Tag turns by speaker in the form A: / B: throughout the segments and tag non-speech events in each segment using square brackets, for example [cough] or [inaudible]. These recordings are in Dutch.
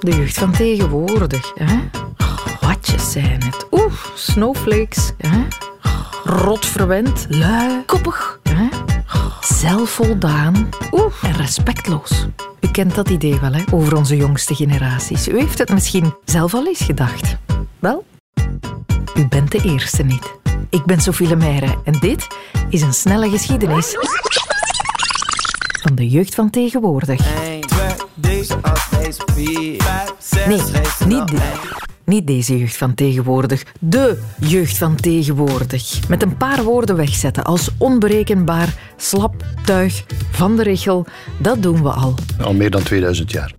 A: De jeugd van tegenwoordig. Hè? Watjes zijn het. Oeh, snowflakes. Hè? Rotverwend. Lui. Koppig. Hè? Zelfvoldaan. Oeh, en respectloos. U kent dat idee wel, hè, over onze jongste generaties. U heeft het misschien zelf al eens gedacht. Wel, u bent de eerste niet. Ik ben Sophie Lemaire en dit is een snelle geschiedenis van de jeugd van tegenwoordig. Nee, niet, de, niet deze jeugd van tegenwoordig. De jeugd van tegenwoordig. Met een paar woorden wegzetten als onberekenbaar, slap, tuig, van de richel. Dat doen we al.
B: Al meer dan 2000 jaar.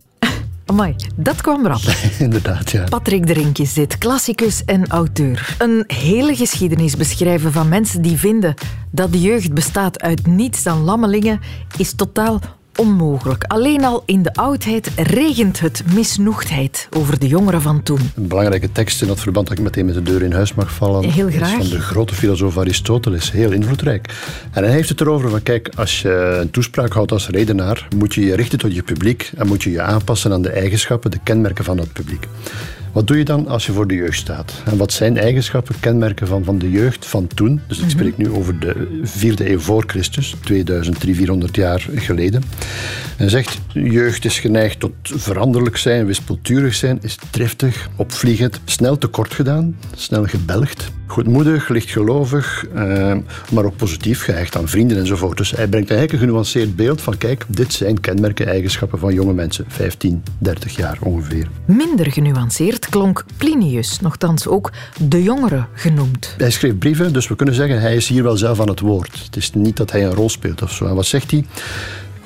A: Amai, dat kwam rap. [laughs]
B: Inderdaad, ja.
A: Patrick is dit, klassicus en auteur. Een hele geschiedenis beschrijven van mensen die vinden dat de jeugd bestaat uit niets dan lammelingen is totaal onmogelijk. Alleen al in de oudheid regent het misnoegdheid over de jongeren van toen.
B: Een belangrijke tekst in dat verband dat ik meteen met de deur in huis mag vallen.
A: Heel graag.
B: Is van de grote filosoof Aristoteles. Heel invloedrijk. En hij heeft het erover van, kijk, als je een toespraak houdt als redenaar, moet je je richten tot je publiek en moet je je aanpassen aan de eigenschappen, de kenmerken van dat publiek. Wat doe je dan als je voor de jeugd staat? En wat zijn eigenschappen, kenmerken van, van de jeugd van toen? Dus ik spreek nu over de vierde eeuw voor Christus, 2300, 400 jaar geleden. En zegt, jeugd is geneigd tot veranderlijk zijn, wispelturig zijn, is driftig, opvliegend, snel tekort gedaan, snel gebelgd, goedmoedig, lichtgelovig, eh, maar ook positief gehecht aan vrienden enzovoort. Dus hij brengt eigenlijk een genuanceerd beeld van, kijk, dit zijn kenmerken, eigenschappen van jonge mensen, 15, 30 jaar ongeveer.
A: Minder genuanceerd klonk Plinius, nogthans ook de jongere genoemd.
B: Hij schreef brieven, dus we kunnen zeggen, hij is hier wel zelf aan het woord. Het is niet dat hij een rol speelt of zo. En wat zegt hij?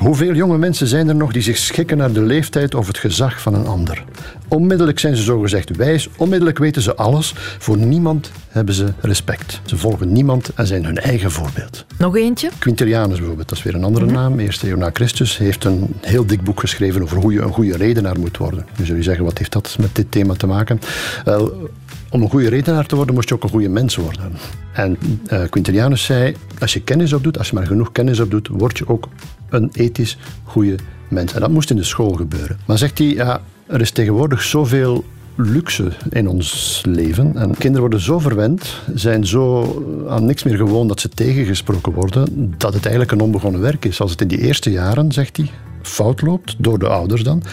B: Hoeveel jonge mensen zijn er nog die zich schikken naar de leeftijd of het gezag van een ander? Onmiddellijk zijn ze zogezegd wijs, onmiddellijk weten ze alles. Voor niemand hebben ze respect. Ze volgen niemand en zijn hun eigen voorbeeld.
A: Nog eentje?
B: Quintilianus bijvoorbeeld, dat is weer een andere naam, eerste eeuw na Christus, heeft een heel dik boek geschreven over hoe je een goede redenaar moet worden. Nu zul je zeggen, wat heeft dat met dit thema te maken? Wel, om een goede redenaar te worden, moest je ook een goede mens worden. En uh, Quintilianus zei, als je kennis opdoet, als je maar genoeg kennis opdoet, word je ook een ethisch goede mens. En dat moest in de school gebeuren. Maar zegt hij, ja, er is tegenwoordig zoveel luxe in ons leven. En kinderen worden zo verwend, zijn zo aan niks meer gewoon dat ze tegengesproken worden, dat het eigenlijk een onbegonnen werk is. Als het in die eerste jaren, zegt hij, fout loopt, door de ouders dan.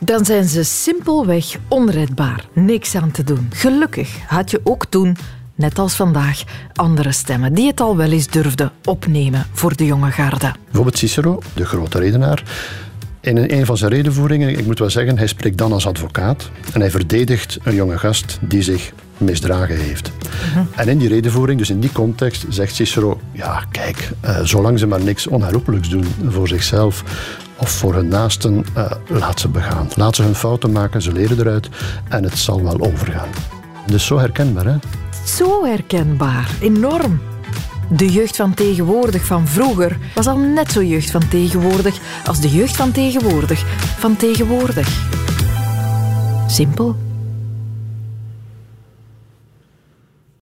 A: Dan zijn ze simpelweg onredbaar. Niks aan te doen. Gelukkig had je ook toen net als vandaag, andere stemmen die het al wel eens durfden opnemen voor de jonge garde.
B: Bijvoorbeeld Cicero, de grote redenaar. In een van zijn redenvoeringen, ik moet wel zeggen, hij spreekt dan als advocaat en hij verdedigt een jonge gast die zich misdragen heeft. Mhm. En in die redenvoering, dus in die context, zegt Cicero: Ja, kijk, uh, zolang ze maar niks onherroepelijks doen voor zichzelf of voor hun naasten, uh, laat ze begaan. Laat ze hun fouten maken, ze leren eruit en het zal wel overgaan. Dus zo herkenbaar, hè?
A: Zo herkenbaar, enorm. De jeugd van tegenwoordig van vroeger was al net zo jeugd van tegenwoordig als de jeugd van tegenwoordig van tegenwoordig. Simpel.